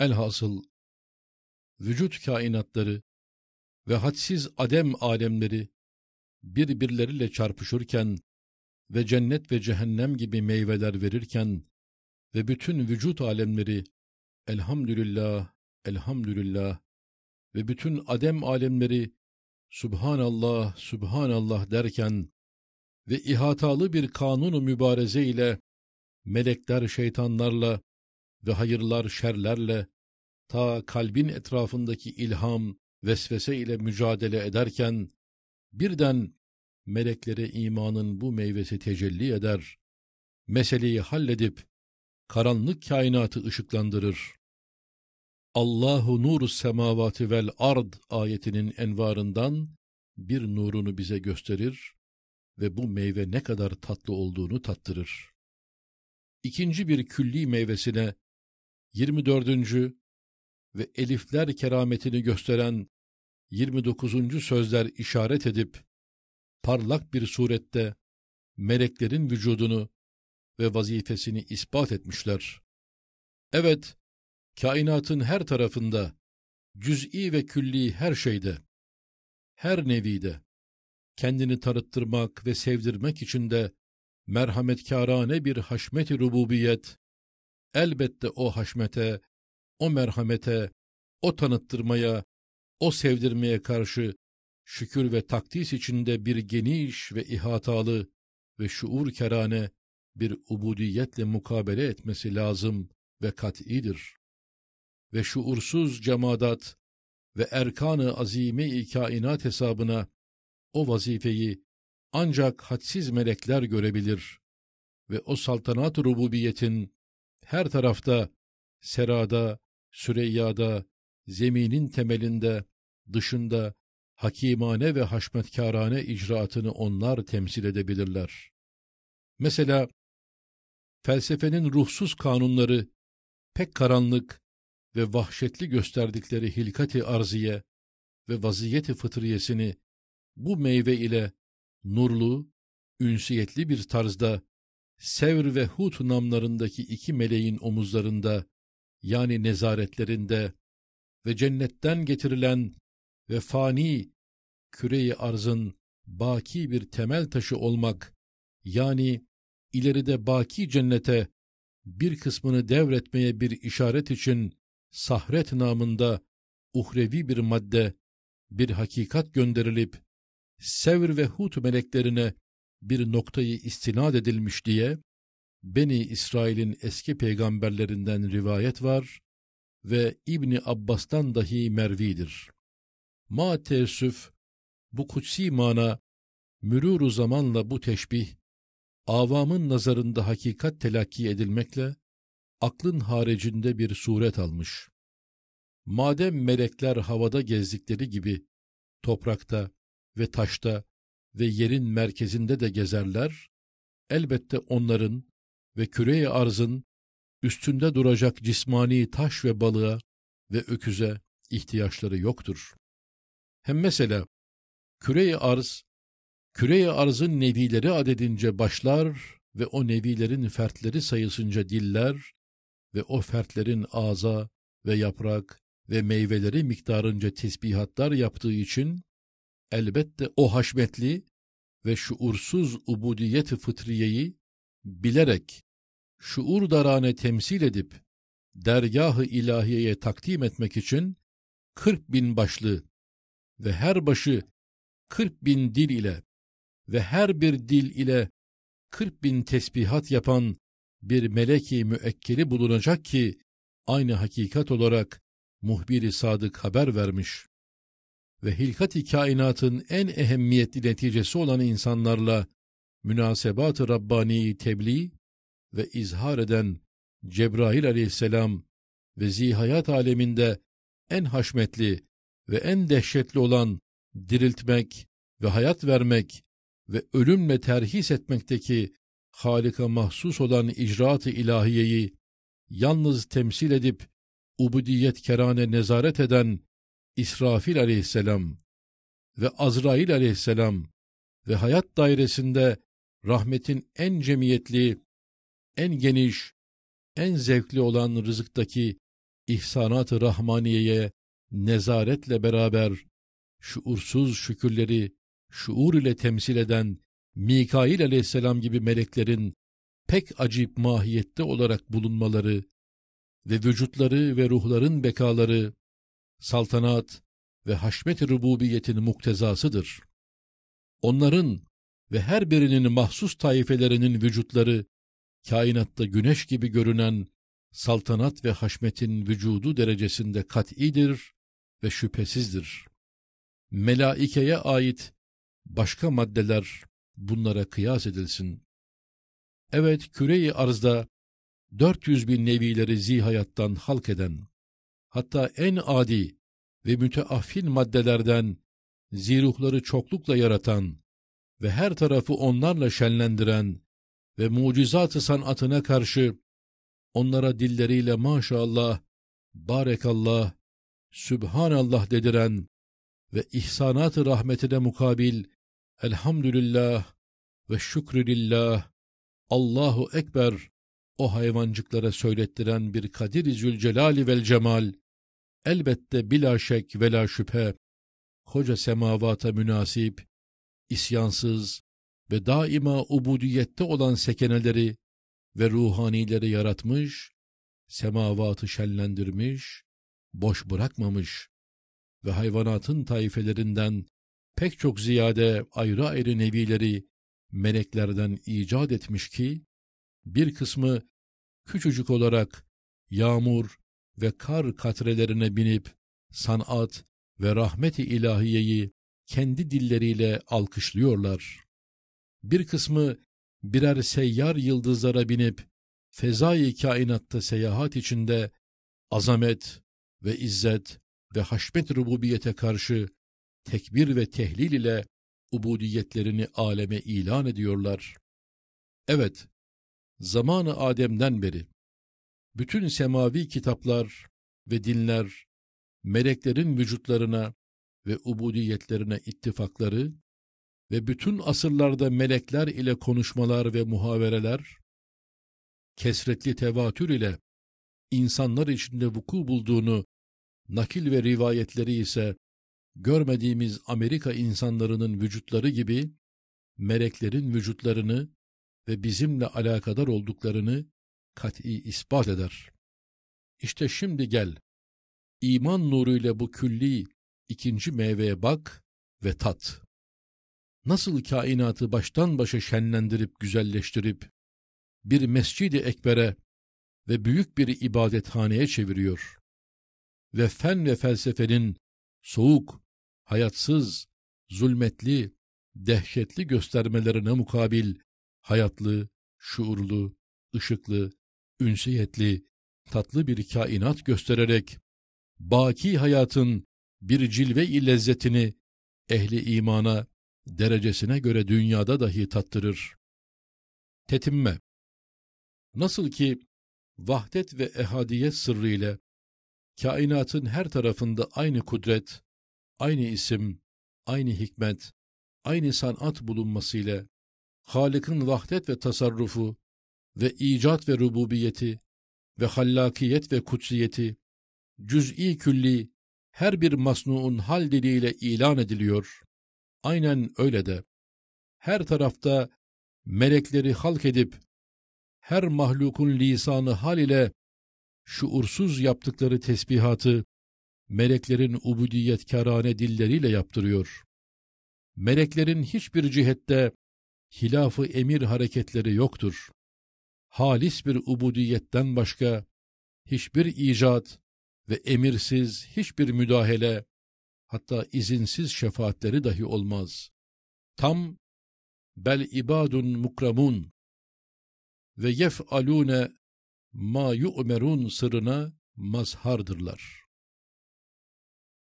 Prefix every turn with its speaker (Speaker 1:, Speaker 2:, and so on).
Speaker 1: Elhasıl vücut kainatları ve hadsiz adem alemleri birbirleriyle çarpışırken ve cennet ve cehennem gibi meyveler verirken ve bütün vücut alemleri elhamdülillah, elhamdülillah ve bütün adem alemleri Subhanallah, Subhanallah derken ve ihatalı bir kanunu mübareze ile melekler şeytanlarla ve hayırlar şerlerle ta kalbin etrafındaki ilham, vesvese ile mücadele ederken birden meleklere imanın bu meyvesi tecelli eder. Meseleyi halledip karanlık kainatı ışıklandırır. Allahu nuru semavati vel ard ayetinin envarından bir nurunu bize gösterir ve bu meyve ne kadar tatlı olduğunu tattırır. İkinci bir külli meyvesine 24. ve elifler kerametini gösteren 29. sözler işaret edip parlak bir surette meleklerin vücudunu ve vazifesini ispat etmişler. Evet, kainatın her tarafında, cüz'i ve külli her şeyde, her nevide, kendini tanıttırmak ve sevdirmek için de merhametkârane bir haşmet-i rububiyet, elbette o haşmete, o merhamete, o tanıttırmaya, o sevdirmeye karşı şükür ve takdis içinde bir geniş ve ihatalı ve şuur kerane bir ubudiyetle mukabele etmesi lazım ve kat'idir. Ve şuursuz cemadat ve erkanı azime-i kainat hesabına o vazifeyi ancak hadsiz melekler görebilir ve o saltanat rububiyetin her tarafta, serada, süreyyada, zeminin temelinde, dışında hakimane ve haşmetkârane icraatını onlar temsil edebilirler. Mesela felsefenin ruhsuz kanunları pek karanlık ve vahşetli gösterdikleri hilkati arziye ve vaziyeti fıtriyesini bu meyve ile nurlu, ünsiyetli bir tarzda Sevr ve Hut namlarındaki iki meleğin omuzlarında yani nezaretlerinde ve cennetten getirilen ve fani küreyi arzın baki bir temel taşı olmak yani ileride baki cennete bir kısmını devretmeye bir işaret için sahret namında uhrevi bir madde, bir hakikat gönderilip Sevr ve Hut meleklerine bir noktayı istinad edilmiş diye Beni İsrail'in eski peygamberlerinden rivayet var ve İbni Abbas'tan dahi mervidir. Ma teessüf, bu kutsi mana, mürûru zamanla bu teşbih, avamın nazarında hakikat telakki edilmekle, aklın haricinde bir suret almış. Madem melekler havada gezdikleri gibi, toprakta ve taşta ve yerin merkezinde de gezerler, elbette onların ve küre arzın üstünde duracak cismani taş ve balığa ve öküze ihtiyaçları yoktur. Hem mesela küre arz, küre arzın nevileri adedince başlar ve o nevilerin fertleri sayısınca diller ve o fertlerin ağza ve yaprak ve meyveleri miktarınca tesbihatlar yaptığı için elbette o haşmetli ve şuursuz ubudiyet-i fıtriyeyi bilerek şuur darane temsil edip dergah-ı ilahiyeye takdim etmek için kırk bin başlı ve her başı kırk bin dil ile ve her bir dil ile kırk bin tesbihat yapan bir meleki müekkeli bulunacak ki aynı hakikat olarak muhbiri sadık haber vermiş ve hilkat-i kainatın en ehemmiyetli neticesi olan insanlarla münasebat-ı Rabbani'yi tebliğ ve izhar eden Cebrail aleyhisselam ve zihayat aleminde en haşmetli ve en dehşetli olan diriltmek ve hayat vermek ve ölümle terhis etmekteki Halika mahsus olan icraat-ı ilahiyeyi yalnız temsil edip ubudiyet kerane nezaret eden İsrafil aleyhisselam ve Azrail aleyhisselam ve hayat dairesinde rahmetin en cemiyetli, en geniş, en zevkli olan rızıktaki ihsanat-ı rahmaniyeye nezaretle beraber şuursuz şükürleri şuur ile temsil eden Mikail aleyhisselam gibi meleklerin pek acip mahiyette olarak bulunmaları ve vücutları ve ruhların bekaları, saltanat ve haşmet-i rububiyetin muktezasıdır. Onların ve her birinin mahsus taifelerinin vücutları, kainatta güneş gibi görünen saltanat ve haşmetin vücudu derecesinde kat'idir ve şüphesizdir. Melaikeye ait başka maddeler bunlara kıyas edilsin. Evet, küreyi arzda 400 bin nevileri zihayattan halk eden, hatta en adi ve müteaffil maddelerden ziruhları çoklukla yaratan ve her tarafı onlarla şenlendiren ve mucizat-ı sanatına karşı onlara dilleriyle maşallah, barekallah, sübhanallah dediren ve ihsanat-ı rahmetine mukabil elhamdülillah ve şükrülillah, Allahu Ekber o hayvancıklara söylettiren bir Kadir-i Zülcelali vel Cemal, elbette bila şek ve şüphe, koca semavata münasip, isyansız ve daima ubudiyette olan sekeneleri ve ruhanileri yaratmış, semavatı şenlendirmiş, boş bırakmamış ve hayvanatın taifelerinden pek çok ziyade ayrı ayrı nevileri meleklerden icat etmiş ki, bir kısmı küçücük olarak yağmur ve kar katrelerine binip sanat ve rahmeti ilahiyeyi kendi dilleriyle alkışlıyorlar. Bir kısmı birer seyyar yıldızlara binip fezai kainatta seyahat içinde azamet ve izzet ve haşmet rububiyete karşı tekbir ve tehlil ile ubudiyetlerini aleme ilan ediyorlar. Evet, zamanı Adem'den beri bütün semavi kitaplar ve dinler meleklerin vücutlarına ve ubudiyetlerine ittifakları ve bütün asırlarda melekler ile konuşmalar ve muhavereler, kesretli tevatür ile insanlar içinde vuku bulduğunu, nakil ve rivayetleri ise görmediğimiz Amerika insanlarının vücutları gibi meleklerin vücutlarını ve bizimle alakadar olduklarını kat'i ispat eder. İşte şimdi gel, iman nuruyla bu külli ikinci meyveye bak ve tat. Nasıl kainatı baştan başa şenlendirip güzelleştirip, bir mescidi ekbere ve büyük bir ibadethaneye çeviriyor. Ve fen ve felsefenin soğuk, hayatsız, zulmetli, dehşetli göstermelerine mukabil hayatlı, şuurlu, ışıklı, ünsiyetli, tatlı bir kainat göstererek baki hayatın bir cilve-i lezzetini ehli imana derecesine göre dünyada dahi tattırır. Tetinme Nasıl ki vahdet ve ehadiyet sırrı ile kainatın her tarafında aynı kudret, aynı isim, aynı hikmet, aynı sanat bulunmasıyla Halık'ın vahdet ve tasarrufu ve icat ve rububiyeti ve hallakiyet ve kutsiyeti cüz'i külli her bir masnuun hal diliyle ilan ediliyor. Aynen öyle de her tarafta melekleri halk edip her mahlukun lisanı hal ile şuursuz yaptıkları tesbihatı meleklerin ubudiyetkarane dilleriyle yaptırıyor. Meleklerin hiçbir cihette hilafı emir hareketleri yoktur. Halis bir ubudiyetten başka hiçbir icat ve emirsiz hiçbir müdahale, hatta izinsiz şefaatleri dahi olmaz. Tam bel ibadun mukramun ve yef'alune ma yu'merun sırrına mazhardırlar.